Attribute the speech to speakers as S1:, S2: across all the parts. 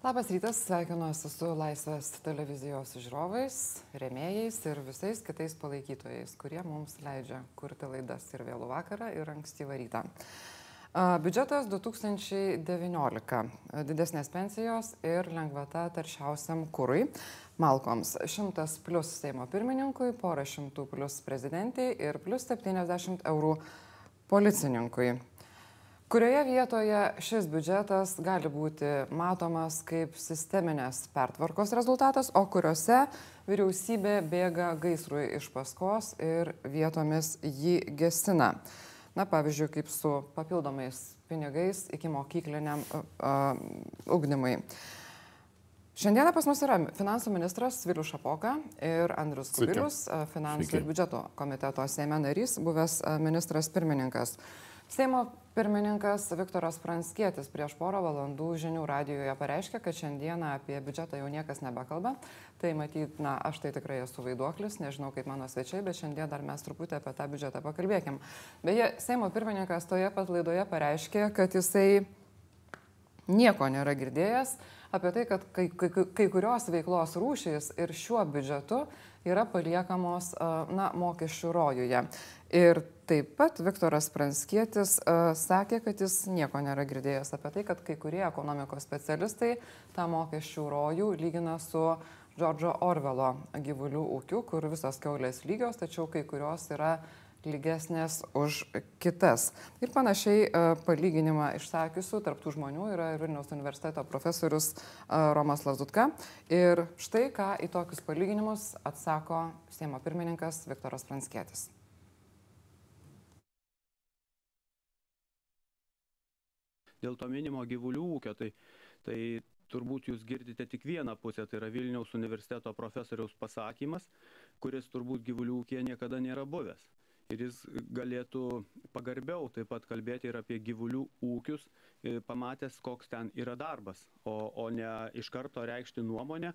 S1: Labas rytas, sveikinuosi su Laisvės televizijos žiūrovais, remėjais ir visais kitais palaikytojais, kurie mums leidžia kurti laidas ir vėlų vakarą, ir ankstyvą rytą. Biudžetas 2019. Didesnės pensijos ir lengvata taršiausiam kūrui. Malkoms 100 plus Seimo pirmininkui, pora šimtų plus prezidentiai ir plus 70 eurų policininkui. Kurioje vietoje šis biudžetas gali būti matomas kaip sisteminės pertvarkos rezultatas, o kuriuose vyriausybė bėga gaisrui iš paskos ir vietomis jį gesina. Na, pavyzdžiui, kaip su papildomais pinigais iki mokykliniam uh, uh, ugdymui. Šiandieną pas mus yra finansų ministras Vilius Šapoka ir Andrius Kubilius, finansų Sveiki. ir biudžeto komiteto Seime narys, buvęs ministras pirmininkas. Seimo pirmininkas Viktoras Pranskietis prieš porą valandų žinių radijoje pareiškė, kad šiandieną apie biudžetą jau niekas nebekalba. Tai matyt, na, aš tai tikrai esu vaiduoklis, nežinau kaip mano svečiai, bet šiandien dar mes truputį apie tą biudžetą pakalbėkim. Beje, Seimo pirmininkas toje pat laidoje pareiškė, kad jisai nieko nėra girdėjęs apie tai, kad kai, kai, kai kurios veiklos rūšys ir šiuo biudžetu yra paliekamos na, mokesčių rojuje. Ir taip pat Viktoras Pranskietis uh, sakė, kad jis nieko nėra girdėjęs apie tai, kad kai kurie ekonomikos specialistai tą mokesčių rojų lygina su Džordžo Orvelo gyvulių ūkiu, kur visas keulės lygios, tačiau kai kurios yra lygesnės už kitas. Ir panašiai palyginimą išsakiusių tarptų žmonių yra ir Vilniaus universiteto profesorius Romas Lazutka. Ir štai ką į tokius palyginimus atsako Seimo pirmininkas Viktoras Pranskėtis.
S2: Dėl to minimo gyvulių ūkio, tai, tai turbūt jūs girdite tik vieną pusę, tai yra Vilniaus universiteto profesoriaus pasakymas, kuris turbūt gyvulių ūkėje niekada nėra buvęs. Ir jis galėtų pagarbiau taip pat kalbėti ir apie gyvulių ūkius, e, pamatęs, koks ten yra darbas, o, o ne iš karto reikšti nuomonę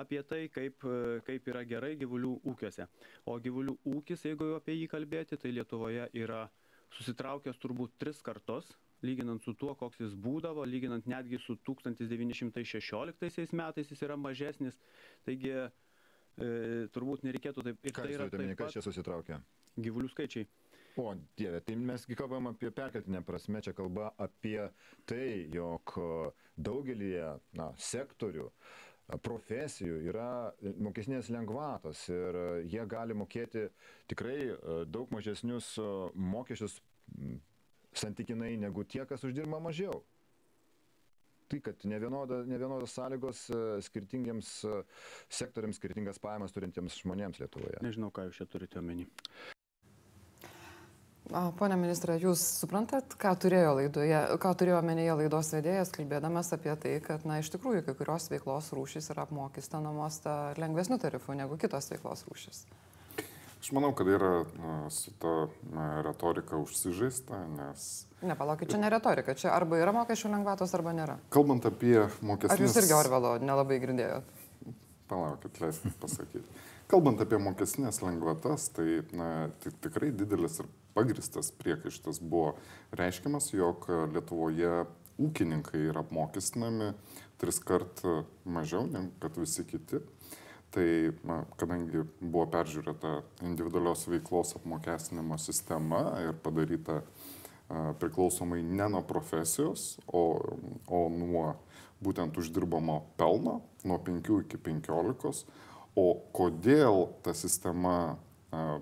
S2: apie tai, kaip, e, kaip yra gerai gyvulių ūkiuose. O gyvulių ūkis, jeigu jau apie jį kalbėti, tai Lietuvoje yra susitraukęs turbūt tris kartus lyginant su tuo, koks jis būdavo, lyginant netgi su 1916 metais jis yra mažesnis. Taigi e, turbūt nereikėtų taip.
S3: Ir Ką tai yra taip kas čia susitraukia?
S2: Gyvulių skaičiai.
S3: O, dieve, tai mesgi kalbam apie perkeltinę prasme, čia kalba apie tai, jog daugelį na, sektorių, profesijų yra mokesnės lengvatos ir jie gali mokėti tikrai daug mažesnius mokesčius santykinai negu tie, kas uždirba mažiau. Tai, kad nevienoda, nevienodas sąlygos e, skirtingiems e, sektoriams, skirtingas pajamas turintiems žmonėms Lietuvoje.
S2: Nežinau, ką jūs čia turite omeny.
S1: Pone ministrė, jūs suprantat, ką turėjo, laidoje, ką turėjo omenyje laidos vedėjas, kalbėdamas apie tai, kad, na, iš tikrųjų, kai kurios veiklos rūšys yra apmokestinamos lengvesnių tarifų negu kitos veiklos rūšys.
S4: Aš manau, kad yra su ta retorika užsižaista, nes...
S1: Nepalaukit, čia ne retorika, čia arba yra mokesčių lengvatos, arba nėra.
S4: Kalbant apie mokesčių...
S1: Ar jūs irgi Orvelo nelabai girdėjot?
S4: Palaukit, leiskit pasakyti. Kalbant apie mokesnės lengvatas, tai na, tikrai didelis ir pagristas priekaištas buvo reiškiamas, jog Lietuvoje ūkininkai yra apmokestinami tris kart mažiau negu kad visi kiti tai na kadangi buvo peržiūrėta individualios veiklos apmokestinimo sistema ir padaryta priklausomai ne nuo profesijos, o, o nuo būtent uždirbamo pelno, nuo 5 iki 15. O kodėl ta sistema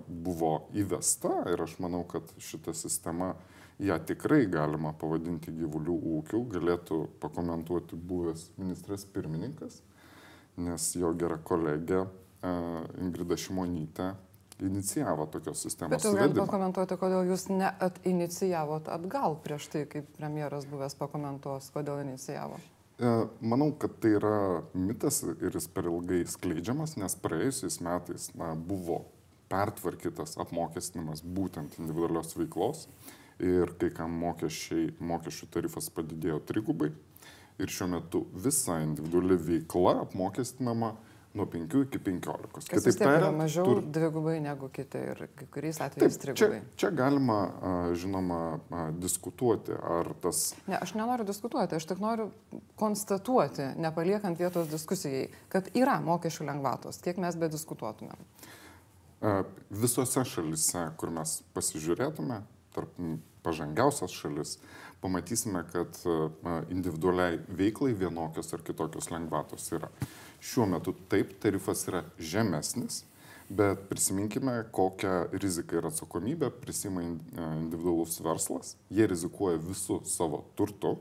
S4: buvo įvesta ir aš manau, kad šita sistema, ją tikrai galima pavadinti gyvulių ūkiu, galėtų pakomentuoti buvęs ministras pirmininkas nes jo gera kolegė e, Ingrida Šimonytė inicijavo tokios sistemos.
S1: Bet jūs galite pakomentuoti, kodėl jūs neinicijavot atgal prieš tai, kaip premjeras buvęs pakomentuos, kodėl inicijavo?
S4: E, manau, kad tai yra mitas ir jis per ilgai skleidžiamas, nes praėjusiais metais na, buvo pertvarkytas apmokestinimas būtent individualios veiklos ir kai kam mokesčiai, mokesčių tarifas padidėjo trigubai, ir šiuo metu visa individuali veikla apmokestinama nuo 5 iki 15.
S1: Kas
S4: Kitaip tariant,
S1: mažiau
S4: tur-
S1: dvigubai negu kiti ir kai kuriais atvejais
S4: čia,
S1: trigubai.
S4: čia galima, a, žinoma, diskutuoti, ar tas
S1: Ne, aš nenoriu diskutuoti, aš tik noriu konstatuoti, nepaliekant vietos diskusijai, kad yra mokesčių lengvatos, kiek mes be diskutuotumėm.
S4: a, visose šalise, kur mes pasižiūrėtume, tarp pažangiausias šalis, pamatysime, kad a, individualiai veiklai vienokios ar kitokios lengvatos yra. Šiuo metu taip, tarifas yra žemesnis, bet prisiminkime, kokią riziką ir atsakomybę prisima a, individualus verslas. Jie rizikuoja visų savo turtu,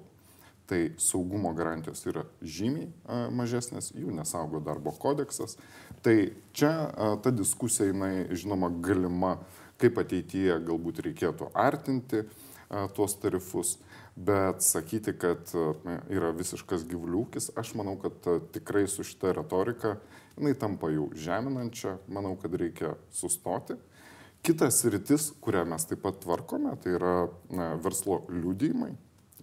S4: tai saugumo garantijos yra žymiai mažesnės, jų nesaugo darbo kodeksas. Tai čia ta diskusija, jinai, žinoma, galima, kaip ateityje galbūt reikėtų artinti tuos tarifus, bet sakyti, kad yra visiškas gyvuliūkis, aš manau, kad tikrai su šita retorika, jinai tampa jau žeminančia, manau, kad reikia sustoti. Kitas rytis, kurią mes taip pat tvarkome, tai yra na, verslo liūdėjimai.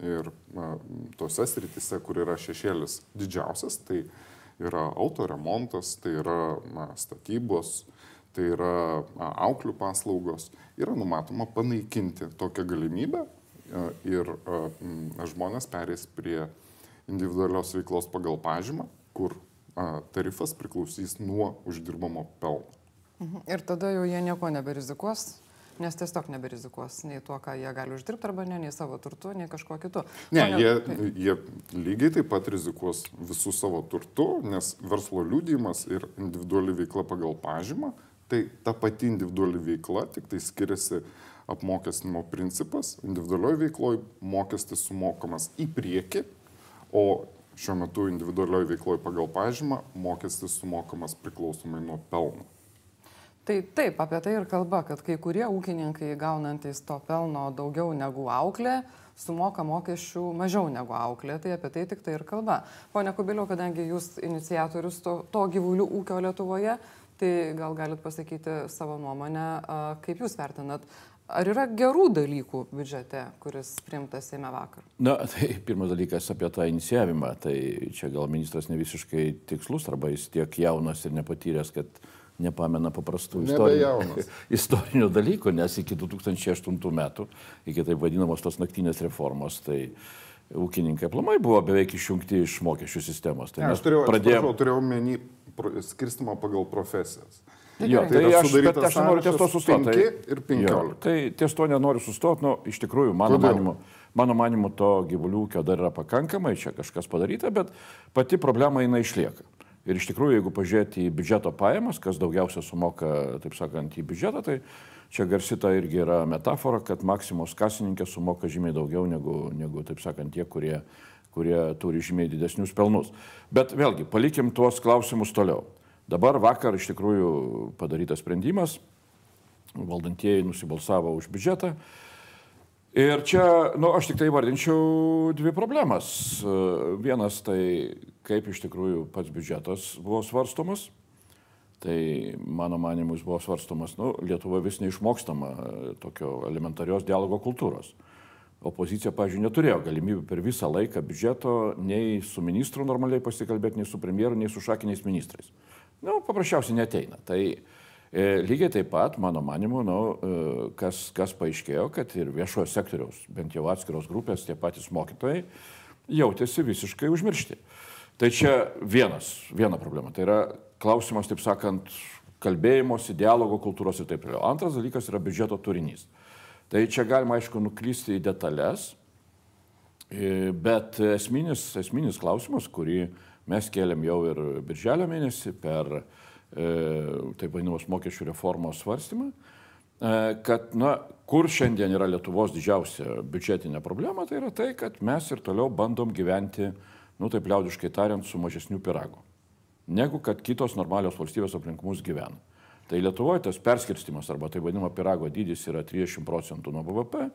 S4: Ir na, tose sritise, kur yra šešėlis didžiausias, tai yra autoremontas, tai yra na, statybos, tai yra na, auklių paslaugos, yra numatoma panaikinti tokią galimybę ir žmonės perės prie individualios veiklos pagal pažymą, kur tarifas priklausys nuo uždirbamo pelno.
S1: Mhm. Ir tada jau jie nieko neberizikuos, nes tiesiog neberizikuos nei tuo, ką jie gali uždirbti arba ne, nei savo turtu, nei kažkuo kitu.
S4: Ne,
S1: Pone-
S4: jie,
S1: taip.
S4: jie lygiai taip pat rizikuos visų savo turtu, nes verslo liūdėjimas ir individuali veikla pagal pažymą, tai ta pati individuali veikla, tik tai skiriasi apmokestinimo principas. Individualioje veikloje mokestis sumokamas į priekį, o šiuo metu individualioje veikloje pagal pažymą mokestis sumokamas priklausomai nuo pelno.
S1: Tai taip, apie tai ir kalba, kad kai kurie ūkininkai gaunantis to pelno daugiau negu auklė, sumoka mokesčių mažiau negu auklė, tai apie tai tik tai ir kalba. Pone Kubiliau, kadangi jūs iniciatorius to, to gyvulių ūkio Lietuvoje, tai gal galit pasakyti savo nuomonę, kaip jūs vertinat, ar yra gerų dalykų biudžete, kuris priimtas Seime vakar?
S5: Na, tai pirmas dalykas apie tą inicijavimą. Tai čia gal ministras ne visiškai tikslus, arba jis tiek jaunas ir nepatyręs, kad nepamena paprastų
S4: Nebejaunas.
S5: istorinių dalykų, nes iki 2008 metų, iki taip vadinamos tos naktinės reformos, tai ūkininkai aplamai buvo beveik išjungti iš mokesčių sistemos. Tai
S4: Ne, aš turėjau,
S5: pradėjom...
S4: turėjau menį skirstimą pagal profesijas.
S5: Jo,
S1: gerai.
S5: tai
S4: yra
S5: aš, bet aš nenoriu ties to sustoti.
S4: penki ir 15.
S5: Jo, tai ties to nenoriu sustoti, nu, iš tikrųjų, mano
S4: Kodėl?
S5: manimu, mano manimu, to gyvulių ūkio dar yra pakankamai, čia kažkas padaryta, bet pati problema jinai išlieka. Ir iš tikrųjų, jeigu pažiūrėti į biudžeto pajamas, kas daugiausia sumoka, taip sakant, į biudžetą, tai čia garsita irgi yra metafora, kad Maksimos kasininkė sumoka žymiai daugiau negu, negu taip sakant, tie, kurie, kurie turi žymiai didesnius pelnus. Bet vėlgi, palikim tuos klausimus toliau. Dabar vakar iš tikrųjų padarytas sprendimas, valdantieji nusibalsavo už biudžetą. Ir čia, nu, aš tik tai vardinčiau dvi problemas. Vienas tai, kaip iš tikrųjų pats biudžetas buvo svarstomas. Tai mano manimu jis buvo svarstomas, nu, Lietuvoje vis neišmokstama e, tokio elementarios dialogo kultūros. Opozicija, pažiūrėjau, neturėjo galimybių per visą laiką biudžeto nei su ministru normaliai pasikalbėti, nei su premjeru, nei su šakiniais ministrais. Nu, paprasčiausiai neteina. Tai e, lygiai taip pat, mano manimu, nu, e, kas, kas paaiškėjo, kad ir viešojo sektoriaus, bent jau atskiros grupės, tie patys mokytojai, jautėsi visiškai užmiršti. Tai čia vienas, viena problema. Tai yra klausimas, taip sakant, kalbėjimosi, dialogo kultūros ir taip toliau. Antras dalykas yra biudžeto turinys. Tai čia galima, aišku, nuklysti į detalės, e, bet esminis, esminis klausimas, kurį mes kėlėm jau ir birželio mėnesį per e, taip vadinamos mokesčių reformos svarstymą, e, kad, na, kur šiandien yra Lietuvos didžiausia biudžetinė problema, tai yra tai, kad mes ir toliau bandom gyventi, nu, taip liaudiškai tariant, su mažesniu piragu, negu kad kitos normalios valstybės aplink mus gyvena. Tai Lietuvoje tas perskirstimas arba tai vadinama pirago dydis yra 30 procentų nuo BVP,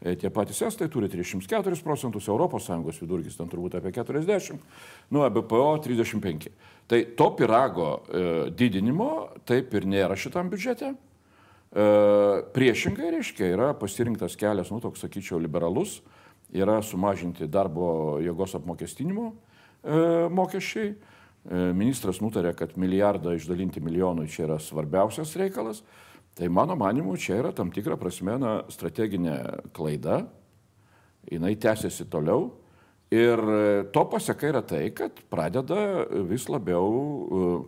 S5: tie patys estai turi 34 procentus, ES vidurkis ten turbūt apie 40, nuo BPO 35. Tai to pirago e, didinimo taip ir nėra šitam biudžete. E, priešingai reiškia, yra pasirinktas kelias, nu toks sakyčiau, liberalus, yra sumažinti darbo jėgos apmokestinimo e, mokesčiai. ministras nutarė, kad milijardą išdalinti milijonui čia yra svarbiausias reikalas, tai mano manimu čia yra tam tikra prasme na, strateginė klaida, jinai tęsiasi toliau ir to pasiekai yra tai, kad pradeda vis labiau uh,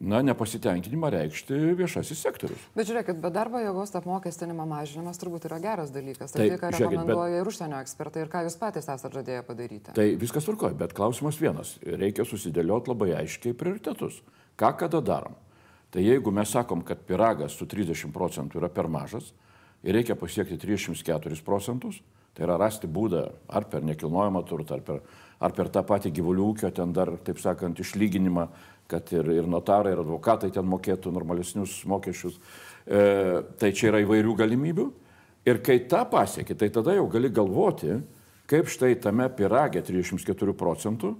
S5: na, nepasitenkinimą reikšti viešasis sektorius.
S1: Bet žiūrėkit, bet darbo jėgos apmokestinimo mažinimas turbūt yra geras dalykas. Tai, tai ką rekomenduoja bet... ir užsienio ekspertai ir ką jūs patys esate žadėję padaryti.
S5: Tai viskas tvarkoja, bet klausimas vienas. Reikia susidėlioti labai aiškiai prioritetus. Ką kada darom? Tai jeigu mes sakom, kad piragas su 30 procentų yra per mažas ir reikia pasiekti 304 procentus, tai yra rasti būdą ar per nekilnojamą turtą, ar per, ar per tą patį gyvulių ūkio, ten dar, taip sakant, išlyginimą kad ir, ir notarai, ir advokatai ten mokėtų normalesnius mokesčius. E, tai čia yra įvairių galimybių. Ir kai tą pasiekė, tai tada jau gali galvoti, kaip štai tame piragė 34 procentų,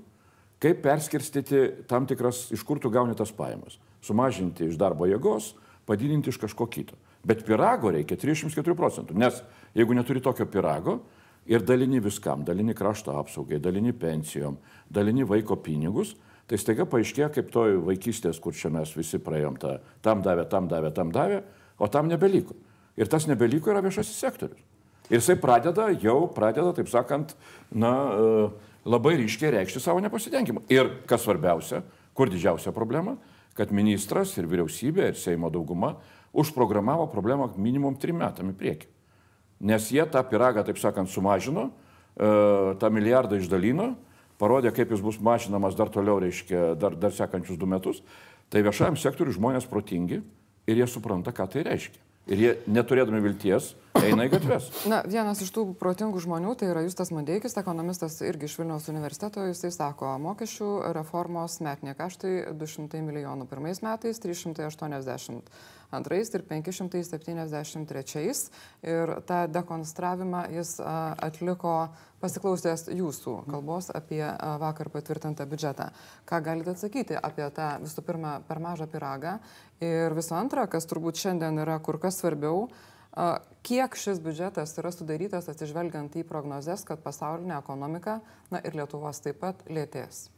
S5: kaip perskirstyti tam tikras, iš kur tu gauni tas pajamas. Sumažinti iš darbo jėgos, padidinti iš kažko kito. Bet pirago reikia 34 procentų, nes jeigu neturi tokio pirago ir dalini viskam, dalini krašto apsaugai, dalini pensijom, dalini vaiko pinigus, Tai staiga paaiškėjo, kaip toj vaikystės, kur čia mes visi praėjom, ta, tam davė, tam davė, tam davė, o tam nebeliko. Ir tas nebeliko yra viešasis sektorius. Ir jisai pradeda, jau pradeda, taip sakant, na, e, labai ryškiai reikšti savo nepasitenkimą. Ir kas svarbiausia, kur didžiausia problema, kad ministras ir vyriausybė ir Seimo dauguma užprogramavo problemą minimum trim metam į priekį. Nes jie tą piragą, taip sakant, sumažino, e, tą milijardą išdalino parodė, kaip jis bus mažinamas dar toliau, reiškia, dar, dar sekančius du metus, tai viešajam sektoriu žmonės protingi ir jie supranta, ką tai reiškia. Ir jie, neturėdami vilties, eina į gatves.
S1: Na, vienas iš tų protingų žmonių, tai yra Justas Mandeikis, ekonomistas irgi iš Vilniaus universiteto, jisai sako, mokesčių reformos metinė kaštai 200 milijonų pirmais metais, 380 antrais ir 573. Ir tą dekonstravimą jis atliko pasiklausęs jūsų kalbos apie vakar patvirtintą biudžetą. Ką galite atsakyti apie tą visų pirma per mažą piragą ir visų antra, kas turbūt šiandien yra kur kas svarbiau, kiek šis biudžetas yra sudarytas atsižvelgiant į prognozes, kad pasaulinė ekonomika na, ir Lietuvos taip pat lėtės.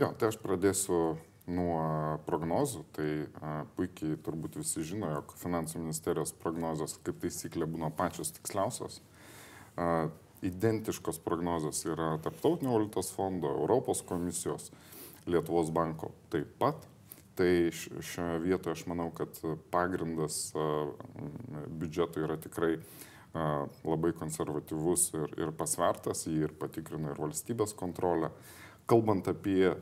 S4: Jo, tai aš pradėsiu nuo prognozų, tai a, puikiai turbūt visi žino, jog finansų ministerijos prognozijos kaip taisyklė būna pačios tiksliausios. A, identiškos prognozijos yra Tarptautinio valiutos fondo, Europos komisijos, Lietuvos banko taip pat. Tai šioje vietoje aš manau, kad pagrindas biudžeto yra tikrai labai konservatyvus ir, ir pasvertas, jį ir patikrino ir valstybės kontrolė kalbant apie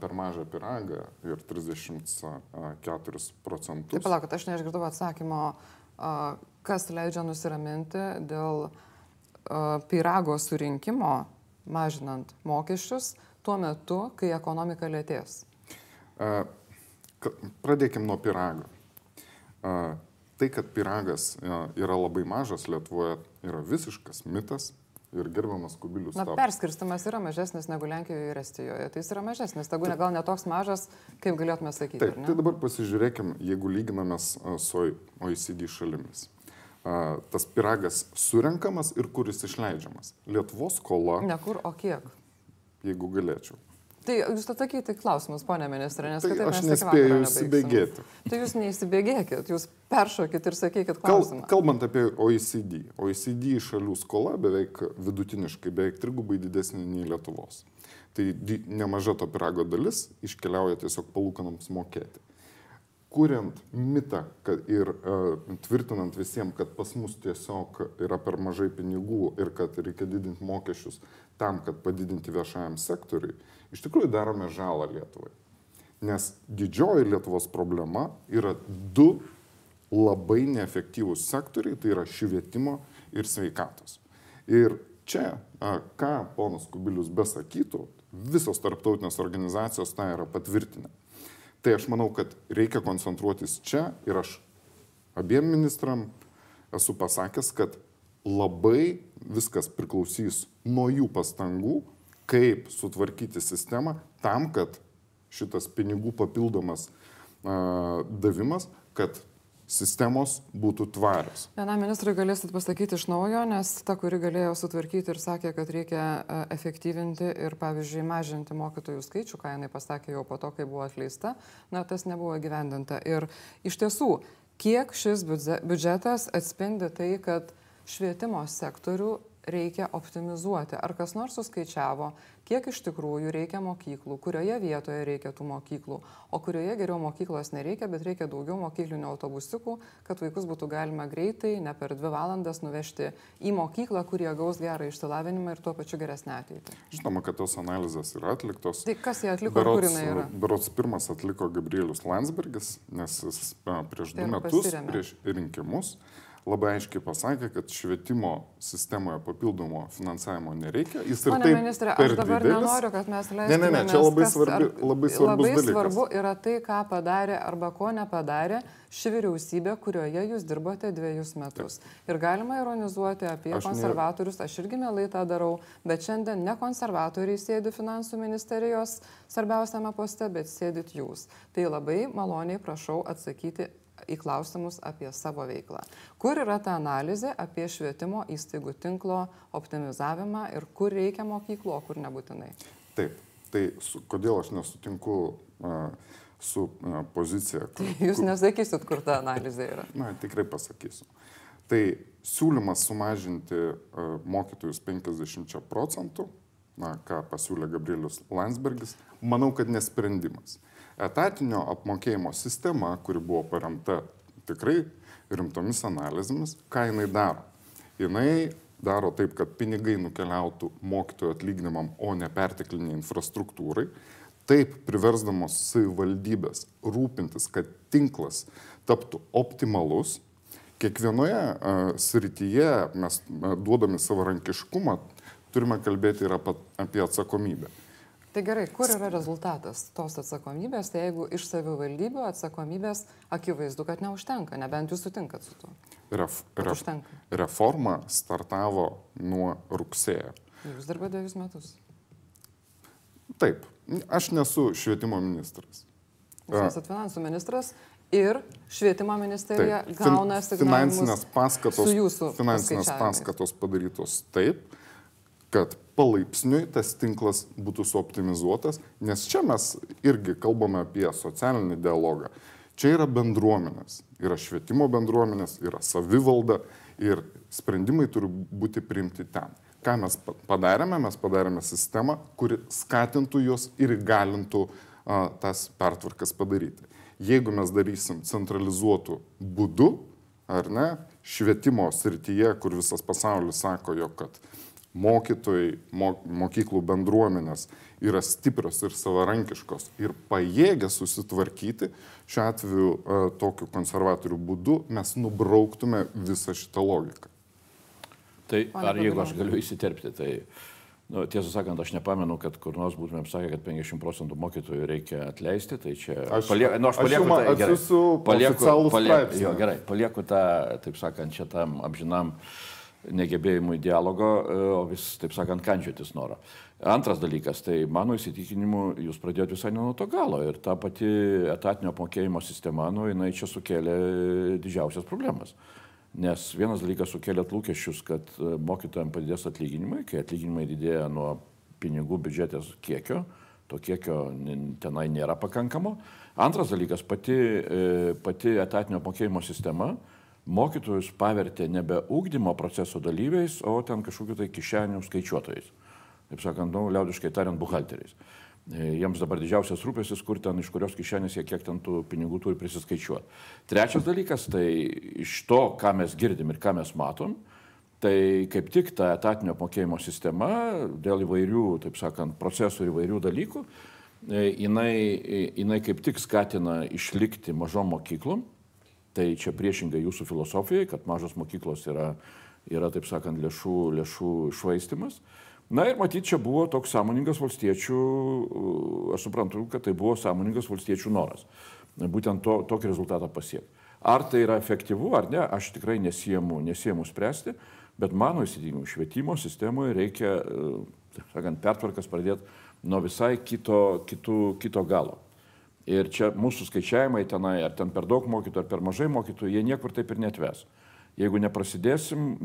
S4: per mažą piragą ir 34 procentus.
S1: Taip, palaukit, aš neišgirdau atsakymo, kas leidžia nusiraminti dėl pirago surinkimo, mažinant mokesčius, tuo metu, kai ekonomika lėtės.
S4: Pradėkim nuo pirago. Tai, kad piragas yra labai mažas Lietuvoje, yra visiškas mitas ir gerbiamas kubilius.
S1: Na, perskirstimas yra mažesnis negu Lenkijoje ir Estijoje. Tai jis yra mažesnis, tegu ne gal netoks mažas, kaip galėtume sakyti.
S4: Taip, tai dabar pasižiūrėkim, jeigu lyginamės su OECD šalimis. Tas piragas surenkamas ir kuris išleidžiamas. Lietuvos skola.
S1: Ne kur, o kiek?
S4: Jeigu galėčiau.
S1: Tai jūs atsakykite klausimus, ponė ministrė, nes
S4: tai aš nespėjau įsibėgėti.
S1: Tai jūs neįsibėgėkit, jūs peršokit ir sakykit klausimą.
S4: Kal, kalbant apie OECD, OECD šalių skola beveik vidutiniškai, beveik trigubai didesnė nei Lietuvos. Tai di, nemaža to pirago dalis iškeliauja tiesiog palūkanams mokėti. Kuriant mitą kad, ir uh, tvirtinant visiems, kad pas mus tiesiog yra per mažai pinigų ir kad reikia didinti mokesčius tam, kad padidinti viešajam sektoriui, iš tikrųjų darome žalą Lietuvai. Nes didžioji Lietuvos problema yra du labai neefektyvūs sektoriai, tai yra švietimo ir sveikatos. Ir čia, ką ponas Kubilius besakytų, visos tarptautinės organizacijos tą yra patvirtinę. Tai aš manau, kad reikia koncentruotis čia ir aš abiem ministram esu pasakęs, kad labai viskas priklausys nuo jų pastangų kaip sutvarkyti sistemą tam, kad šitas pinigų papildomas a, davimas, kad sistemos būtų tvarios.
S1: Vienam ministrui galėsit pasakyti iš naujo, nes ta, kuri galėjo sutvarkyti ir sakė, kad reikia efektyvinti ir, pavyzdžiui, mažinti mokytojų skaičių, ką jinai pasakė jau po to, kai buvo atleista, na, tas nebuvo gyvendinta. Ir iš tiesų, kiek šis biudžetas atspindi tai, kad švietimo sektorių reikia optimizuoti. Ar kas nors suskaičiavo, kiek iš tikrųjų reikia mokyklų, kurioje vietoje reikia tų mokyklų, o kurioje geriau mokyklos nereikia, bet reikia daugiau mokyklinių autobusiukų, kad vaikus būtų galima greitai, ne per dvi valandas nuvežti į mokyklą, kurie gaus gerą išsilavinimą ir tuo pačiu geresnę ateitį.
S4: Žinoma, kad tos analizės yra atliktos.
S1: Tai kas jie atliko, berots, kur jinai yra?
S4: Berots pirmas atliko Gabrielius Landsbergis, nes jis prieš du tai metus, pasiremė. prieš rinkimus, labai aiškiai pasakė, kad švietimo sistemoje papildomo finansavimo nereikia. Jis ir
S1: Pone taip. Ministrė, aš dabar didelis. nenoriu, kad mes leistumėmės.
S4: Ne, ne, ne, čia labai, svarbi, labai svarbus
S1: labai
S4: dalykas.
S1: svarbu yra tai, ką padarė arba ko nepadarė ši vyriausybė, kurioje jūs dirbote dviejus metus. Taip. Ir galima ironizuoti apie aš konservatorius, ne... aš irgi mielai tą darau, bet šiandien ne konservatoriai sėdi finansų ministerijos svarbiausiame poste, bet sėdit jūs. Tai labai maloniai prašau atsakyti į klausimus apie savo veiklą. Kur yra ta analizė apie švietimo įstaigų tinklo optimizavimą ir kur reikia mokyklų, o kur nebūtinai?
S4: Taip, tai su, kodėl aš nesutinku uh, su uh, pozicija.
S1: Kur, tai jūs nesakysit, kur ta analizė yra.
S4: Na, tikrai pasakysiu. Tai siūlymas sumažinti uh, mokytojus 50 procentų, na, ką pasiūlė Gabrielius Landsbergis, manau, kad nesprendimas etatinio apmokėjimo sistema, kuri buvo paremta tikrai rimtomis analizėmis, ką jinai daro. Jinai daro taip, kad pinigai nukeliautų mokytojų atlyginimam, o ne pertekliniai infrastruktūrai, taip priversdamos savivaldybės rūpintis, kad tinklas taptų optimalus. Kiekvienoje uh, srityje mes uh, duodami savarankiškumą turime kalbėti ir apie, atsakomybę.
S1: Tai gerai, kur yra rezultatas tos atsakomybės, tai jeigu iš savivaldybių atsakomybės akivaizdu, kad neužtenka, nebent jūs sutinkat su tuo.
S4: Ref, ref, užtenka. reforma startavo nuo rugsėjo.
S1: Jūs dirbate dviejus metus.
S4: Taip, aš nesu švietimo ministras.
S1: Jūs esate finansų ministras ir švietimo ministerija taip, gauna
S4: finansinės paskatos, finansinės paskatos padarytos taip, kad palaipsniui tas tinklas būtų suoptimizuotas, nes čia mes irgi kalbame apie socialinį dialogą. Čia yra bendruomenės, yra švietimo bendruomenės, yra savivalda ir sprendimai turi būti priimti ten. Ką mes padarėme? Mes padarėme sistemą, kuri skatintų juos ir įgalintų a, tas pertvarkas padaryti. Jeigu mes darysim centralizuotų būdų, ar ne, švietimo srityje, kur visas pasaulis sako, jog kad mokytojai, mokyklų bendruomenės yra stiprios ir savarankiškos ir pajėgia susitvarkyti, šiuo atveju e, tokiu konservatorių būdu mes nubrauktume visą šitą logiką.
S5: Tai ar jeigu aš galiu įsiterpti, tai nu, tiesą sakant, aš nepamenu, kad kur nors būtumėm sakę, kad 50 procentų mokytojų reikia atleisti, tai čia...
S4: Aš, palie, nu, aš palieku aš tą... Gerai, palieku, palieku,
S5: jo, gerai, palieku tą, taip sakant, čia tam amžinam uh, negebėjimui dialogo, e, o vis, taip sakant, kančiotis norą. Antras dalykas, tai mano įsitikinimu, jūs pradėjote visai ne nuo to galo ir ta pati etatinio apmokėjimo sistema, nu, jinai čia sukėlė didžiausias problemas. Nes vienas dalykas sukėlė lūkesčius, kad e, mokytojams padidės atlyginimai, kai atlyginimai didėja nuo pinigų biudžetės kiekio, to kiekio tenai nėra pakankamo. Antras dalykas, pati, e, pati etatinio apmokėjimo sistema, mokytojus pavertė nebe ūkdymo proceso dalyviais, o ten kažkokiu tai kišenių skaičiuotojais. Taip sakant, nu, liaudiškai tariant, buhalteriais. E, jiems dabar didžiausias rūpėsis, kur ten, iš kurios kišenės jie kiek ten tų pinigų turi prisiskaičiuoti. Trečias dalykas, tai iš to, ką mes girdim ir ką mes matom, tai kaip tik ta etatinio apmokėjimo sistema dėl įvairių, taip sakant, procesų ir įvairių dalykų, e, jinai, jinai kaip tik skatina išlikti mažom mokyklom, Tai čia priešingai jūsų filosofijai, kad mažos mokyklos yra, yra taip sakant, lėšų, lėšų švaistimas. Na ir matyt, čia buvo toks sąmoningas valstiečių, aš suprantu, kad tai buvo sąmoningas valstiečių noras. Būtent to, tokį rezultatą pasiekti. Ar tai yra efektyvu ar ne, aš tikrai nesiemu, nesiemu spręsti, bet mano įsitikinimu švietimo sistemoje reikia, taip sakant, pertvarkas pradėti nuo visai kito, kito, kito galo. Ir čia mūsų skaičiavimai tenai, ar ten per daug mokytojų, ar per mažai mokytojų, jie niekur taip ir netves. Jeigu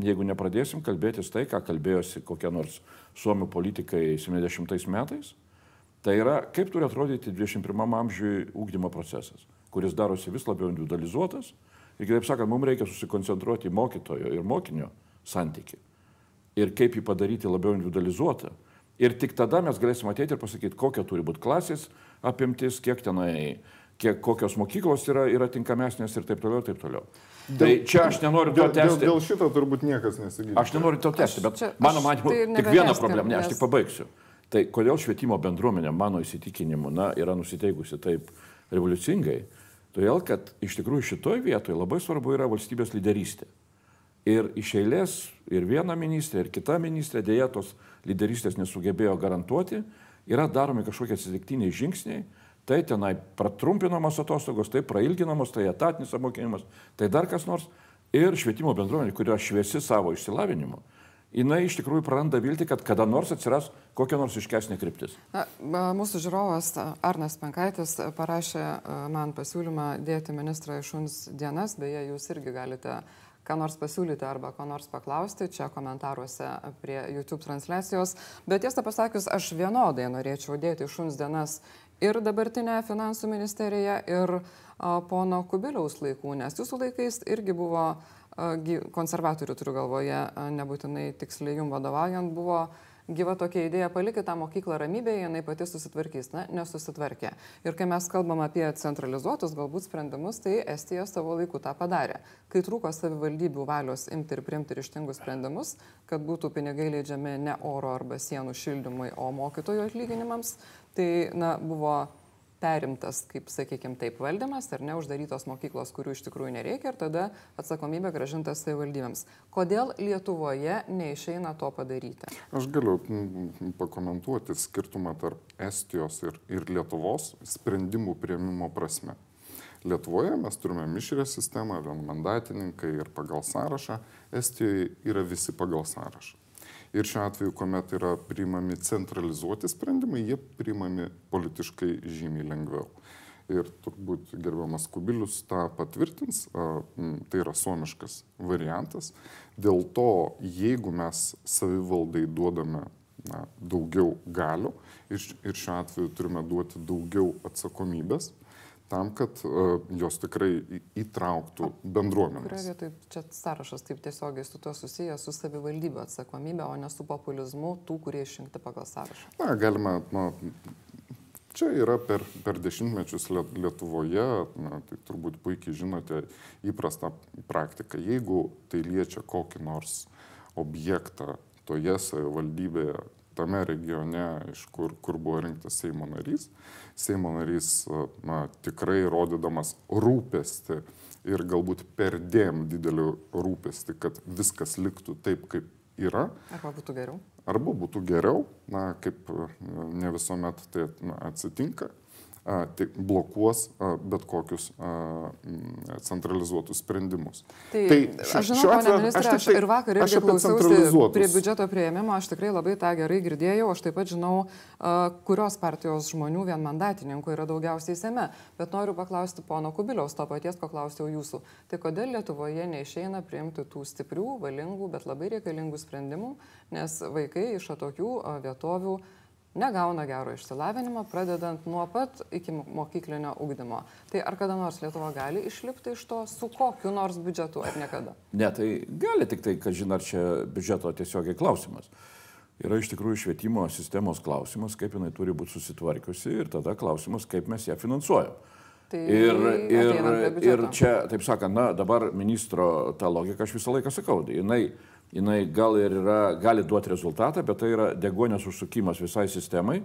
S5: jeigu nepradėsim kalbėtis tai, ką kalbėjosi kokie nors suomių politikai 70 metais, tai yra, kaip turi atrodyti 21 amžiui ūkdymo procesas, kuris darosi vis labiau individualizuotas. Ir kitaip sakant, mums reikia susikoncentruoti į mokytojo ir mokinio santyki. Ir kaip jį padaryti labiau individualizuotą. Ir tik tada mes galėsime ateiti ir pasakyti, kokia turi būti klasės apimtis, kiek tenai, kiek kokios mokyklos yra, yra tinkamesnės ir taip toliau, ir taip toliau. Dėl, tai čia aš nenoriu to
S4: Dėl, dėl,
S5: tęsti.
S4: dėl šito turbūt niekas nesigilinti.
S5: Aš nenoriu to tęsti, bet
S1: čia-
S5: mano manimu,
S1: tai
S5: tik viena problema, ne, aš tik pabaigsiu. Tai kodėl švietimo bendruomenė, mano įsitikinimu, na, yra nusiteikusi taip revoliucingai? Todėl, kad iš tikrųjų šitoje vietoje labai svarbu yra valstybės lyderystė. Ir iš eilės ir viena ministrė, ir kita ministrė dėja tos lyderystės nesugebėjo garantuoti, yra daromi kažkokie atsitiktiniai žingsniai, tai tenai pratrumpinamos atostogos, tai prailginamos, tai etatinis apmokėjimas, tai dar kas nors. Ir švietimo bendruomenė, kuri yra šviesi savo išsilavinimu, jinai iš tikrųjų praranda viltį, kad kada nors atsiras kokia nors iškesnė kryptis.
S1: Na, mūsų žiūrovas Arnas Penkaitis a, parašė man pasiūlymą dėti ministrą į šuns dienas, beje, jūs irgi galite ką nors pasiūlyti arba ko nors paklausti čia komentaruose prie YouTube transliacijos. Bet tiesą pasakius, aš vienodai norėčiau dėti šuns dienas ir dabartinę finansų ministeriją, ir a, pono Kubiliaus laikų, nes jūsų laikais irgi buvo, a, konservatorių turiu galvoje, a, nebūtinai tiksliai jum vadovaujant, buvo gyva tokia idėja, palikite tą mokyklą ramybėje, jinai pati susitvarkys. Na, nesusitvarkė. Ir kai mes kalbam apie centralizuotus galbūt sprendimus, tai Estija savo laiku tą padarė. Kai trūko savivaldybių valios imti ir priimti ryštingus sprendimus, kad būtų pinigai leidžiami ne oro arba sienų šildymui, o mokytojų atlyginimams, tai na, buvo perimtas, kaip sakykime, taip valdymas ar neuždarytos mokyklos, kurių iš tikrųjų nereikia ir tada atsakomybė gražinta savivaldybėms. Kodėl Lietuvoje neišeina to padaryti?
S4: Aš galiu pakomentuoti skirtumą tarp Estijos ir, ir Lietuvos sprendimų prieimimo prasme. Lietuvoje mes turime mišrę sistemą, vienmandatininkai ir pagal sąrašą, Estijoje yra visi pagal sąrašą. Ir šiuo atveju, kuomet yra priimami centralizuoti sprendimai, jie priimami politiškai žymiai lengviau. Ir turbūt gerbiamas Kubilius tą patvirtins, tai yra suomiškas variantas. Dėl to, jeigu mes savivaldai duodame na, daugiau galių ir, ir šiuo atveju turime duoti daugiau atsakomybės, tam, kad uh, jos tikrai įtrauktų
S1: Kurioje
S4: bendruomenės.
S1: vietoje čia sąrašas taip tiesiogiai su tuo susijęs, su savivaldybių atsakomybė, o ne su populizmu tų, kurie išrinkti pagal sąrašą.
S4: Na, galima, na, čia yra per, per dešimtmečius Lie- Lietuvoje, na, tai turbūt puikiai žinote, įprasta praktika. Jeigu tai liečia kokį nors objektą toje savivaldybėje, tame regione, iš kur, kur buvo rinktas Seimo narys, Seimo narys na, tikrai rodydamas rūpestį ir galbūt perdėm didelį rūpestį, kad viskas liktų taip, kaip yra,
S1: Arba būtų geriau?
S4: arba būtų geriau, na, kaip ne visuomet tai na, atsitinka, tai blokuos bet kokius centralizuotus sprendimus.
S1: Tai,
S4: Tai
S1: aš žinau,
S4: šiuo atveju
S1: ministrė,
S4: aš tik tai-
S1: ir vakar irgi klausiausi prie biudžeto prieimimo, aš tikrai labai tą gerai girdėjau, aš taip pat žinau, kurios partijos žmonių vienmandatininkų yra daugiausiai Seime, bet noriu paklausti pono Kubiliaus, to paties, ko klausiau jūsų. Tai kodėl Lietuvoje neišeina priimti tų stiprių, valingų, bet labai reikalingų sprendimų, nes vaikai iš atokių vietovių negauna gero išsilavinimo, pradedant nuo pat iki mokyklinio ugdymo. Tai ar kada nors Lietuva gali išlipti iš to su kokiu nors biudžetu, ar niekada?
S5: Ne, tai gali tik tai, kad žinai, ar čia biudžeto tiesiogiai klausimas. Yra iš tikrųjų švietimo sistemos klausimas, kaip jinai turi būti susitvarkiusi ir tada klausimas, kaip mes ją finansuojam.
S1: Tai
S5: Ir, ir, ir čia, taip sakant, na, dabar ministro tą logiką aš visą laiką sakau, jinai, jinai gal ir yra, gali duoti rezultatą, bet tai yra degonės užsukimas visai sistemai,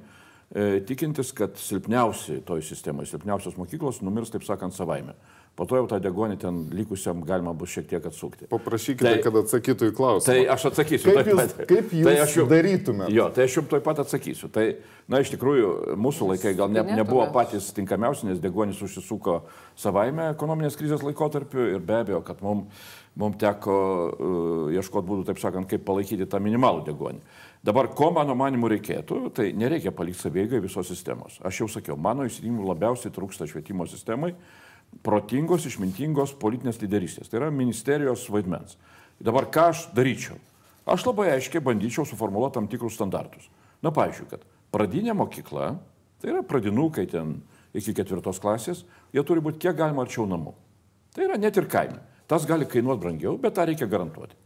S5: e, tikintis, kad silpniausi toj sistemoje, silpniausios mokyklos numirs, taip sakant, savaime. Po to jau tą degonį ten likusiam galima bus šiek tiek atsukti.
S4: Paprašykite,
S5: Tai-
S4: tai, kad atsakytų į klausimą.
S5: Tai aš atsakysiu.
S4: Kaip jūs-
S5: pat.
S4: kaip jūs
S5: tai aš jum-
S4: darytumėt?
S5: Jo, tai aš jums tuoj pat atsakysiu. Tai, na, iš tikrųjų, mūsų laikai gal ne, nebuvo patys tinkamiausi, nes degonis užsisuko savaime ekonominės krizės laikotarpiu ir be abejo, kad mums mum teko uh, ieškoti būdų, taip sakant, kaip palaikyti tą minimalų degonį. Dabar, ko mano manimu reikėtų, tai nereikia palikti savėgai visos sistemos. Aš jau sakiau, mano įsitikinimu labiausiai trūksta švietimo sistemai protingos, išmintingos politinės lyderystės. Tai yra ministerijos vaidmens. Dabar ką aš daryčiau? Aš labai aiškiai bandyčiau suformuoluoti tam tikrus standartus. Na, pavyzdžiui, kad pradinė mokykla, tai yra pradinukai ten iki ketvirtos klasės, jie turi būti kiek galima arčiau namų. Tai yra net ir kaime. Tas gali kainuoti brangiau, bet tą reikia garantuoti.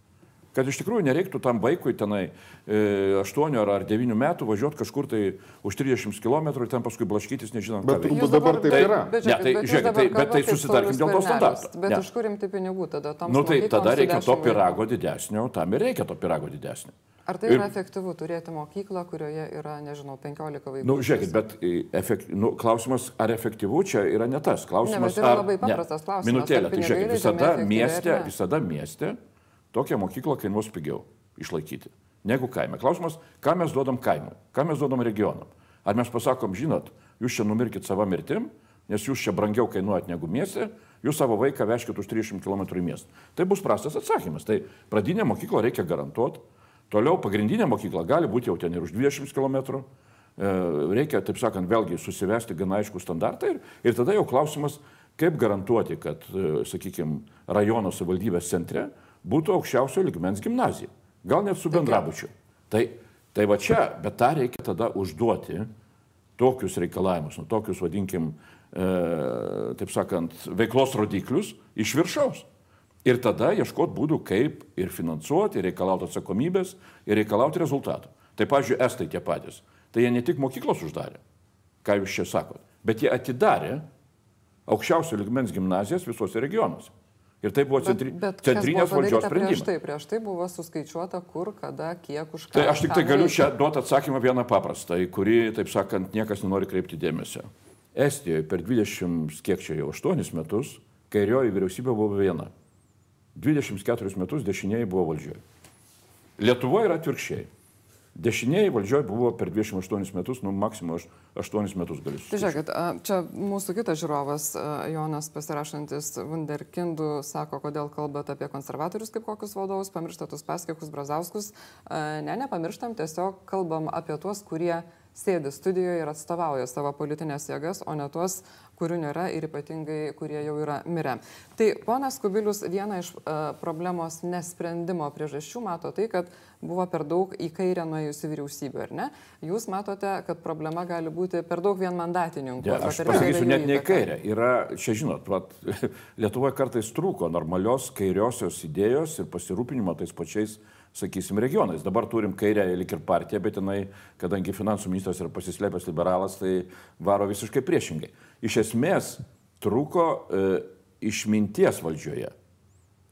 S5: Kad iš tikrųjų nereiktų tam vaikui tenai e, 8 ar 9 metų važiuoti kažkur tai už 30 km ir ten paskui blaškytis, nežinant,
S4: Bet turbūt dabar taip
S5: Tai-
S4: yra.
S1: Bet,
S5: Ne, tai
S1: dabar
S5: tai- bet tai susitarkim dėl to standarto.
S1: Bet
S5: Ne.
S1: iš kur imti pinigų tada toms
S5: Nu tai tada reikia to
S1: 10 vaikų?
S5: pirago didesnio, tam ir reikia to pirago didesnio.
S1: Ar tai
S5: Ir-
S1: yra efektyvu turėti mokyklą, kurioje yra, nežinau, 15 vaikų?
S5: Na, nu, žiūrėkit, bet e, efekt, nu, klausimas, ar efektyvu čia yra ne tas. Klausimas,
S1: bet yra
S5: ar,
S1: labai paprastas klausimas,
S5: Minutėlę,
S1: ar
S5: tai
S1: pinigai
S5: žiūrėkit, visada
S1: efektyviai ar
S5: mieste,
S1: ne?
S5: visada mieste tokia mokykla kainuos pigiau išlaikyti negu kaime. Klausimas, ką mes duodam kaimui, ką mes duodam regionam. Ar mes pasakom, žinot, jūs čia numirkit savo mirtim, nes jūs čia brangiau kainuojat negu mieste, jūs savo vaiką veškit už 300 km į miestą. Tai bus prastas atsakymas. Tai pradinę mokyklą reikia garantuoti. Toliau pagrindinė mokykla gali būti jau ten ir už 20 km. Reikia, taip sakant, vėlgi susivesti gana aišku standartą ir, ir tada jau klausimas, kaip garantuoti, kad, sakykime, rajono savivaldybės centre būtų aukščiausio ligmens gimnazija. Gal net su bendrabučiu. Tai, tai va čia, bet tą reikia tada užduoti tokius reikalavimus, nu, tokius, vadinkim, e, taip sakant, veiklos rodiklius iš viršaus. Ir tada ieškoti būdų, kaip ir finansuoti, ir reikalauti atsakomybės, ir reikalauti rezultatų. Tai, pavyzdžiui, estai tie patys. Tai jie ne tik mokyklos uždarė, ką jūs čia sakot, bet jie atidarė aukščiausio ligmens gimnazijas visuose regionuose. Ir tai buvo centri,
S1: Bet, bet
S5: centrinės
S1: buvo
S5: valdžios
S1: padaryta Prieš
S5: sprendimas.
S1: tai, prieš tai buvo suskaičiuota, kur, kada, kiek, už ką.
S5: Tai aš tik tai galiu čia duoti atsakymą vieną paprastą, į kurį, taip sakant, niekas nenori kreipti dėmesio. Estijoje per 20, kiek čia jau 8 metus, kairioji vyriausybė buvo viena. 24 metus dešinieji buvo valdžioje. Lietuvoje yra atvirkščiai. Dešinieji valdžioje buvo per 28 metus, nu maksimum 8 metus galiu.
S1: Tai žiūrėkit, čia mūsų kitas žiūrovas, Jonas pasirašantis Wunderkindų, sako, kodėl kalbate apie konservatorius kaip kokius vadovus, pamirštate tus paskikus, brazauskus. Ne, nepamirštam, tiesiog kalbam apie tuos, kurie sėdi studijoje ir atstovauja savo politinės jėgas, o ne tuos, kurių nėra ir ypatingai, kurie jau yra mirę. Tai ponas Kubilius viena iš uh, problemos nesprendimo priežasčių mato tai, kad buvo per daug į kairę nuėjusi vyriausybė, ar ne? Jūs matote, kad problema gali būti per daug vienmandatininkų.
S5: Ja, aš pasakysiu net ne į kairę. Yra, čia žinot, vat, Lietuvoje kartais trūko normalios kairiosios idėjos ir pasirūpinimo tais pačiais, sakysim, regionais. Dabar turim kairę lik ir partiją, bet jinai, kadangi finansų ministras yra pasislėpęs liberalas, tai varo visiškai priešingai. Iš esmės trūko e, išminties valdžioje.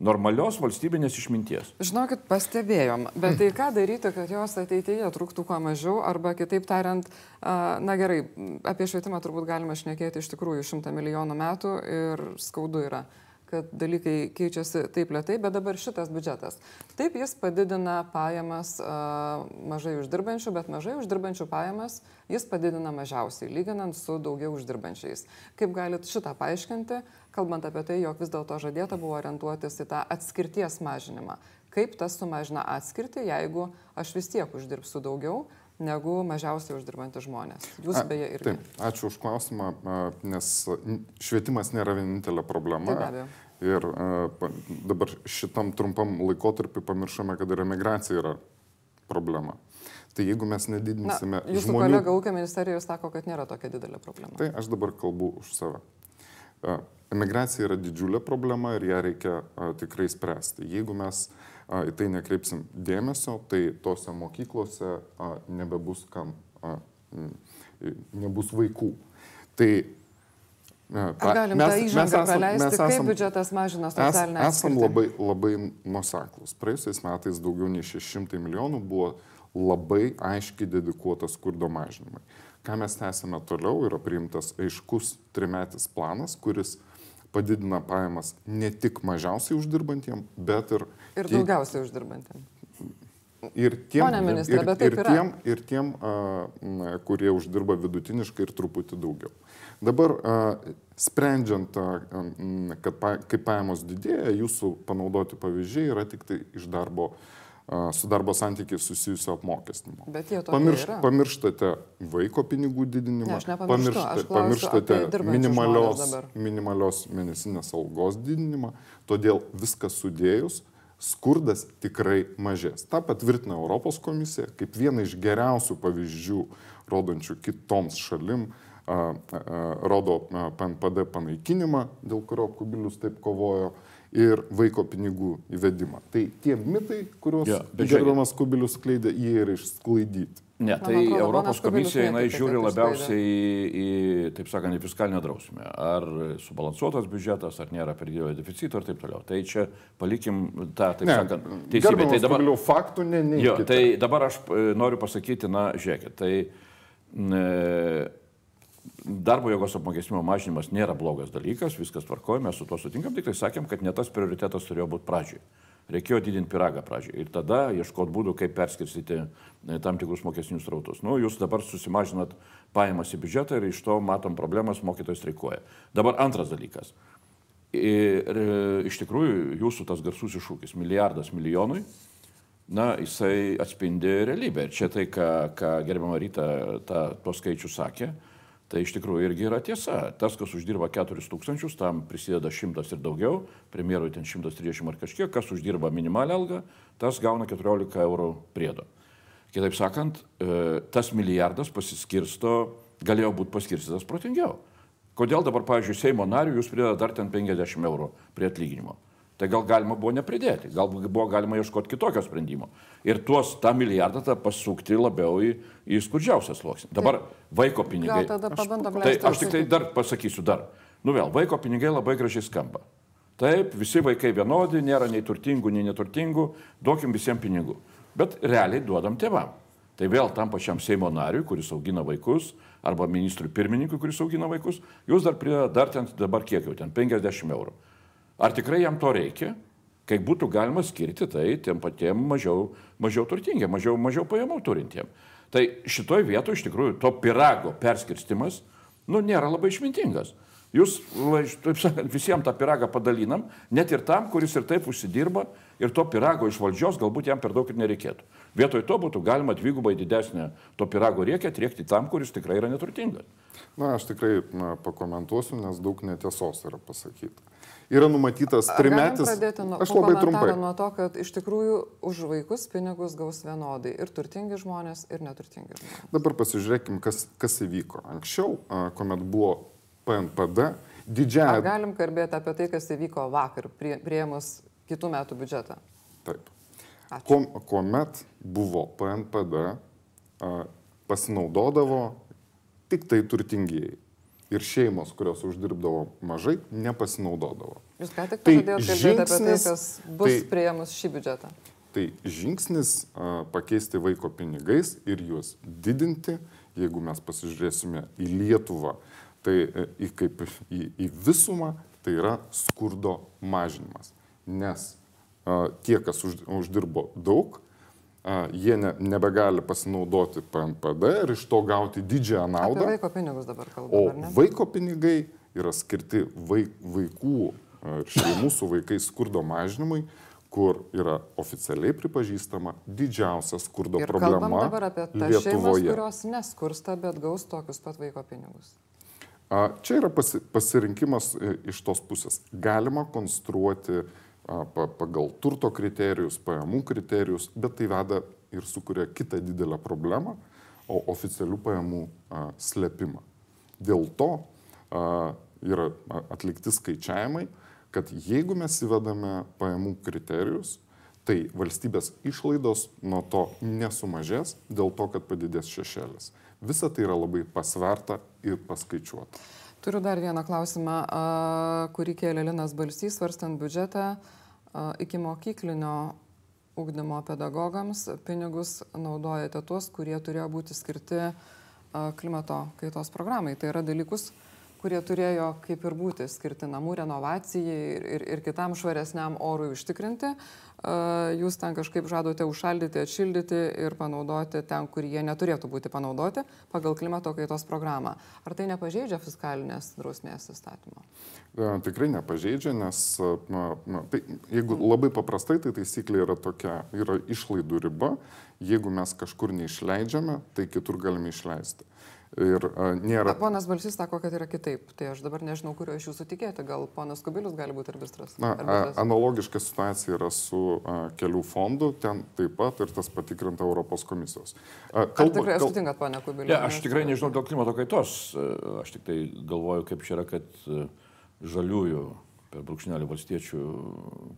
S5: Normalios valstybinės išminties.
S1: Žinokit, pastebėjom, bet tai ką daryti, kad jos ateityje trūktų kuo mažiau, arba kitaip tariant, na gerai, apie švietimą turbūt galima šnekėti iš tikrųjų šimtą milijonų metų ir skaudu yra kad dalykai keičiasi taip lietai, bet dabar šitas biudžetas. Taip jis padidina pajamas mažai uždirbančių, bet mažai uždirbančių pajamas jis padidina mažiausiai, lyginant su daugiau uždirbančiais. Kaip galit šitą paaiškinti, kalbant apie tai, jog vis dėlto žadėta buvo orientuotis į tą atskirties mažinimą. Kaip tas sumažina atskirtį, jeigu aš vis tiek uždirbsiu daugiau, negu mažiausiai uždirbantys žmonės. Jūs
S4: A,
S1: beje irgi.
S4: Taip, ačiū už klausimą, nes švietimas nėra vienintelė problema.
S1: Taip, be abejo.
S4: Ir dabar šitam trumpam laikotarpiu pamiršome, kad ir emigracija yra problema. Tai jeigu mes
S1: Na,
S4: nedidinsime
S1: jūsų
S4: žmonių...
S1: kolega ūkio ministerijoje sako, kad nėra tokia didelė problema.
S4: Tai aš dabar kalbu už save. Emigracija yra didžiulė problema ir ją reikia tikrai spręsti. Jeigu mes a, į tai nekreipsim dėmesio, tai tose mokyklose a, nebebus kam, a, m, nebus vaikų. Tai
S1: Ar galim tą įžangą praleisti, kaip biudžetas mažina
S4: Es,
S1: socialinę
S4: esam
S1: atskirtį?
S4: labai, labai nuseklus. Praėjusiais metais daugiau nei 600 milijonų buvo labai aiškiai dedikuota skurdo mažinimui. Ką mes tęsime toliau, yra priimtas aiškus trimetis planas, kuris padidina pajamas ne tik mažiausiai uždirbantiem, bet ir...
S1: Ir daugiausiai uždirbantiem.
S4: Ir tiem,
S1: Pone ministre,
S4: ir,
S1: bet
S4: ir
S1: yra.
S4: tiem, ir tiem a, kurie uždirba vidutiniškai ir truputį daugiau. Dabar a, sprendžiant, a, kad pa, kaip pajamos didėja, jūsų panaudoti pavyzdžiai yra tik tai iš darbo, a, su darbo santykiai susijusio apmokestinimo.
S1: Bet jie tokie
S4: Pamirš,
S1: yra.
S4: pamirštate vaiko pinigų didinimą,
S1: Ne,
S4: pamirštate
S1: dirbančius
S4: minimalios, minimalios mėnesinės algos didinimą, todėl viskas sudėjus skurdas tikrai mažės. Ta patvirtina Europos komisija kaip vieną iš geriausių pavyzdžių, rodančių kitoms šalim, a, a, a, rodo a, PNPD panaikinimą, dėl kurio Kubilius taip kovojo, ir vaiko pinigų įvedimą. Tai tie mitai, kuriuos
S5: žiūrėkit.
S4: gerbiamas Kubilius kleidė, jie yra išsklaidyti.
S5: Ne, tai
S1: atrodo,
S5: Europos komisija jinai žiūri labiausiai į, į, taip sakant, į fiskalinę drausmę. Ar subalansuotas biudžetas, ar nėra per didelio deficito ir taip toliau. Tai čia palikim tą, taip sakant, teisybę. Tai dabar,
S4: faktų ne, ne.
S5: jo, tai dabar aš e, noriu pasakyti, na, žiūrėkit, tai e, darbo jėgos apmokestinimo mažinimas nėra blogas dalykas, viskas tvarkoja, mes su tuo sutinkam, tik tai sakėm, kad ne tas prioritetas turėjo būti pradžioj. Reikėjo didinti piragą pradžioj ir tada ieškoti būdų, kaip perskirstyti e, tam tikrus mokesnius rautus. Nu, jūs dabar susimažinat pajamas į biudžetą ir iš to matom problemas, mokytojai streikuoja. Dabar antras dalykas. Ir e, iš tikrųjų jūsų tas garsus iššūkis - milijardas milijonui, na, jisai atspindi realybę. Ir čia tai, ką, ką gerbiamą rytą tuos skaičius sakė, tai iš tikrųjų irgi yra tiesa. Tas, kas uždirba 4 tūkstančius, tam prisideda 100 ir daugiau, premjerui ten 130 ar kažkiek, kas uždirba minimalią algą, tas gauna 14 eurų priedo. Kitaip sakant, e, tas milijardas pasiskirsto, galėjo būti paskirstytas protingiau. Kodėl dabar, pavyzdžiui, Seimo nariui jūs prideda dar ten 50 eurų prie atlyginimo? Tai gal galima buvo nepridėti, gal buvo galima ieškoti kitokio sprendimo. Ir tuos tą milijardą tą pasukti labiau į, į skurdžiausią sluoksnį. Dabar vaiko pinigai.
S1: Gal tada pabandom
S5: Tai
S1: leisti
S5: aš tik tai dar pasakysiu dar. Nu vėl, vaiko pinigai labai gražiai skamba. Taip, visi vaikai vienodi, nėra nei turtingų, nei neturtingų, duokim visiems pinigų. Bet realiai duodam tėvam. Tai vėl tam pačiam Seimo nariui, kuris augina vaikus, arba ministrui pirmininkui, kuris augina vaikus, jūs dar prideda dar ten dabar kiek jau ten 50 eurų. Ar tikrai jam to reikia, kai būtų galima skirti tai tiem patiem mažiau, mažiau turtingiem, mažiau, mažiau pajamų turintiem. Tai šitoj vietoje iš tikrųjų to pirago perskirstimas, nu, nėra labai išmintingas. Jūs, taip sakant, visiems tą piragą padalinam, net ir tam, kuris ir taip užsidirba, ir to pirago iš valdžios galbūt jam per daug ir nereikėtų. Vietoj to būtų galima dvigubai didesnę to pirago riekę triekti tam, kuris tikrai yra neturtingas.
S4: Na, aš tikrai na, pakomentuosiu, nes daug netiesos yra pasakyta. Yra numatytas trimetis.
S1: nuo,
S4: Aš labai trumpai.
S1: nuo to, kad iš tikrųjų už vaikus pinigus gaus vienodai ir turtingi žmonės, ir neturtingi žmonės.
S4: Dabar pasižiūrėkim, kas, kas įvyko. Anksčiau, kuomet buvo PNPD, didžiąją...
S1: Ar galim kalbėti apie tai, kas įvyko vakar, prie, prieimus kitų metų biudžetą?
S4: Taip.
S1: Ačiū.
S4: Kuom, kuomet buvo PNPD, pasinaudodavo tik tai turtingieji. Ir šeimos, kurios uždirbdavo mažai, nepasinaudodavo.
S1: Jūs ką tik
S4: Tai
S1: pažadėjote kalbėti apie tai, kas bus
S4: tai-
S1: prieimus šį biudžetą.
S4: Tai žingsnis a, pakeisti vaiko pinigais ir juos didinti, jeigu mes pasižiūrėsime į Lietuvą, tai e, į, kaip į, į visumą, tai yra skurdo mažinimas. Nes a, tie, kas už, uždirbo daug, jie ne, nebegali pasinaudoti PNPD ir iš to gauti didžiąją
S1: Apie
S4: naudą.
S1: vaiko pinigus dabar
S4: O
S1: kalbame, ne?
S4: vaiko pinigai yra skirti vaik, vaikų ir šeimų su vaikais skurdo mažinimui, kur yra oficialiai pripažįstama didžiausia skurdo
S1: Ir
S4: problema
S1: dabar apie tas šeimas,
S4: Lietuvoje.
S1: kurios neskursta, bet gaus tokius pat vaiko pinigus.
S4: Čia yra pasi, pasirinkimas e, iš tos pusės. Galima konstruoti pa, pagal turto kriterijus, pajamų kriterijus, bet tai veda ir sukuria kitą didelę problemą, o oficialių pajamų slėpimą. Dėl to yra atlikti skaičiavimai, kad jeigu mes įvedame pajamų kriterijus, tai valstybės išlaidos nuo to nesumažės dėl to, kad padidės šešėlis. Visa tai yra labai pasverta ir paskaičiuota.
S1: Turiu dar vieną klausimą, kurį kėlė Linas Balsys, svarstant biudžetą iki mokyklinio ugdymo pedagogams. Pinigus naudojate tuos, kurie turėjo būti skirti klimato kaitos programai. Tai yra dalykus, kurie turėjo kaip ir būti skirti namų renovacijai ir, ir, ir kitam švaresniam orui užtikrinti, jūs ten kažkaip žadote užšaldyti, atšildyti ir panaudoti ten, kur jie neturėtų būti panaudoti pagal klimato kaitos programą. Ar tai nepažeidžia fiskalinės drausmės įstatymo?
S4: E, tikrai nepažeidžia, nes tai, jeigu labai paprastai, tai taisyklė yra tokia, yra išlaidų riba, jeigu mes kažkur neišleidžiame, tai kitur galime išleisti. Ir a, nėra.
S1: Ponas Balsys sako, kad yra kitaip. Tai aš dabar nežinau, kurio iš jūsų tikėti. Gal ponas Kubilius gali būti arbitras?
S4: Na, a, analogiška situacija yra su a, kelių fondu, ten taip pat ir tas patikrinta Europos komisijos.
S1: A, kalba, Ar tikrai kal... sutinkat, ponia Kubilius?
S5: Ja, aš tikrai nežinau dėl klimato kaitos. Aš tik tai galvoju, kaip čia yra, kad žaliųjų per brūkšnelį valstiečių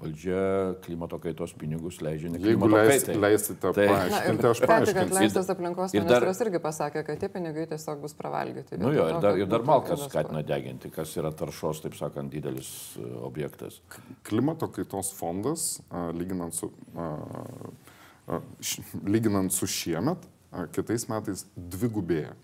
S5: valdžia klimato kaitos pinigus leidžia ne
S4: Jeigu leis, leisite tai, paaiškinti, aš paaiškinsiu.
S1: Leistas aplinkos ir ministras dar, irgi pasakė, kad tie pinigai tiesiog bus pravalgyti.
S5: Nu jo, ir dar, ir dar malkas skatina deginti, kas yra taršos, taip sakant, didelis e, objektas.
S4: Klimato kaitos fondas, lyginant su, lyginant su šiemet, kitais metais dvigubėja.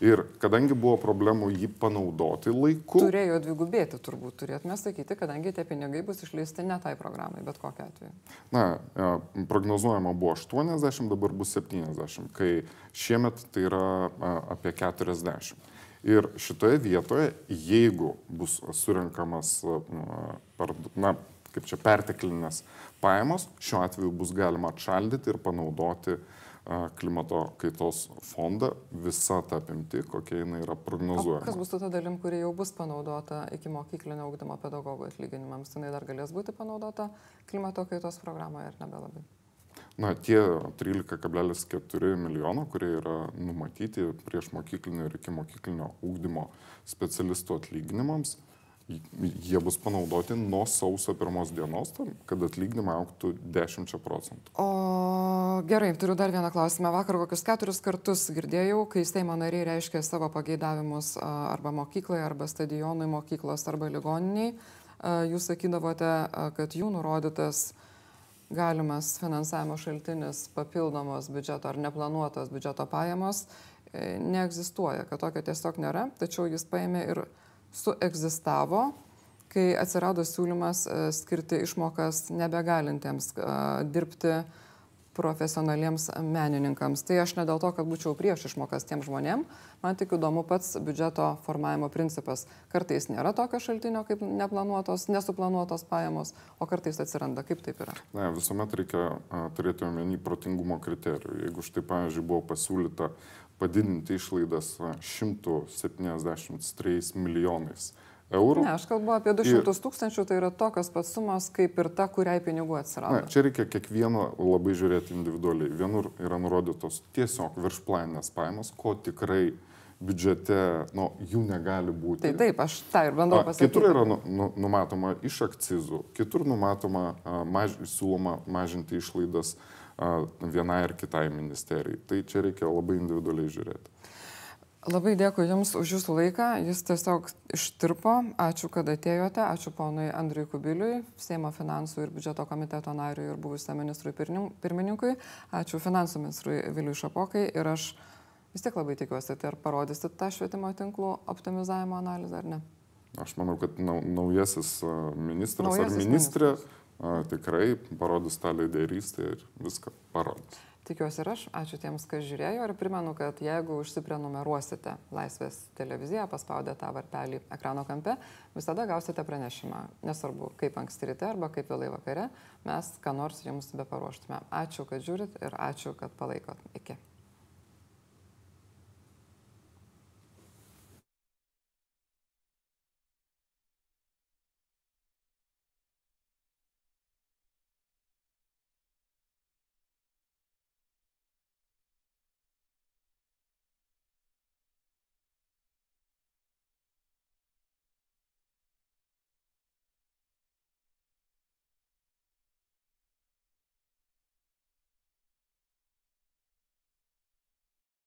S4: Ir kadangi buvo problemų jį panaudoti laiku.
S1: Turėjo dvigubėti, turbūt turėtume sakyti, kadangi tie pinigai bus išleisti ne tai programai, bet kokiu atveju.
S4: Na, e, prognozuojama buvo 80, dabar bus 70, kai šiemet tai yra e, apie 40. Ir šitoje vietoje, jeigu bus surinkamas, e, na, kaip čia perteklinės pajamos, šiuo atveju bus galima atšaldyti ir panaudoti uh, klimato kaitos fondą visą tą apimti, kokia jinai yra prognozuojama.
S1: O kas bus su ta dalim, kuri jau bus panaudota iki mokyklinio augdymo pedagogų atlyginimams? Jinai dar galės būti panaudota klimato kaitos programoje ar nebelabai?
S4: Na, tie 13,4 milijono, kurie yra numatyti prieš mokyklinio ir iki mokyklinio ūkdymo specialistų atlyginimams, jie bus panaudoti nuo sausio pirmos dienos, tam, kad atlyginimai auktų 10 procentų.
S1: O gerai, turiu dar vieną klausimą. Vakar kokius keturis kartus girdėjau, kai Seimo nariai reiškė savo pageidavimus arba mokykloje, arba stadionui mokyklos, arba ligoniniai. Jūs sakydavote, kad jų nurodytas galimas finansavimo šaltinis papildomos biudžeto ar neplanuotos biudžeto pajamos e, neegzistuoja, kad tokio tiesiog nėra, tačiau jis paėmė ir suegzistavo, kai atsirado siūlymas e, skirti išmokas nebegalintiems e, dirbti profesionaliems menininkams. Tai aš ne dėl to, kad būčiau prieš išmokas tiem žmonėm, man tik įdomu pats biudžeto formavimo principas. Kartais nėra tokio šaltinio kaip neplanuotos, nesuplanuotos pajamos, o kartais atsiranda. Kaip taip yra?
S4: Ne, visuomet reikia turėti omeny protingumo kriterijų. Jeigu štai, pavyzdžiui, buvo pasiūlyta padidinti išlaidas 173 milijonais eurų.
S1: Ne, aš kalbu apie 200 tūkstančių, tai yra tokios pats sumos kaip ir ta, kuriai pinigų atsirado.
S4: Na, čia reikia kiekvieno labai žiūrėti individualiai. Vienur yra nurodytos tiesiog viršplaninės pajamos, ko tikrai biudžete, nu, jų negali būti.
S1: Tai taip, aš tą ir bandau pasakyti.
S4: Kitur yra nu, nu, numatoma iš akcizų, kitur numatoma, maž, siūloma mažinti išlaidas uh, vienai ar kitai ministerijai. Tai čia reikia labai individualiai žiūrėti.
S1: Labai dėkui Jums už Jūsų laiką, Jis tiesiog ištirpo. Ačiū, kad atėjote, ačiū ponui Andriui Kubiliui, Seimo finansų ir biudžeto komiteto nariui ir buvusiam ministrui pirmininkui, ačiū finansų ministrui Viliui Šapokai ir aš vis tiek labai tikiuosi, tai ar parodysit tą švietimo tinklų optimizavimo analizę ar ne?
S4: Aš manau, kad naujasis ministras naujasis ar ministrė. Ministras tikrai parodys tą lyderystę ir viską parodys.
S1: Tikiuosi ir aš. Ačiū tiems, kas žiūrėjo ir primenu, kad jeigu užsiprenumeruosite Laisvės televiziją, paspaudę tą varpelį ekrano kampe, visada gausite pranešimą. Nesvarbu, kaip anksti ryte arba kaip vėlai vakare, mes ką nors jums be paruoštume. Ačiū, kad žiūrit ir ačiū, kad palaikot. Iki.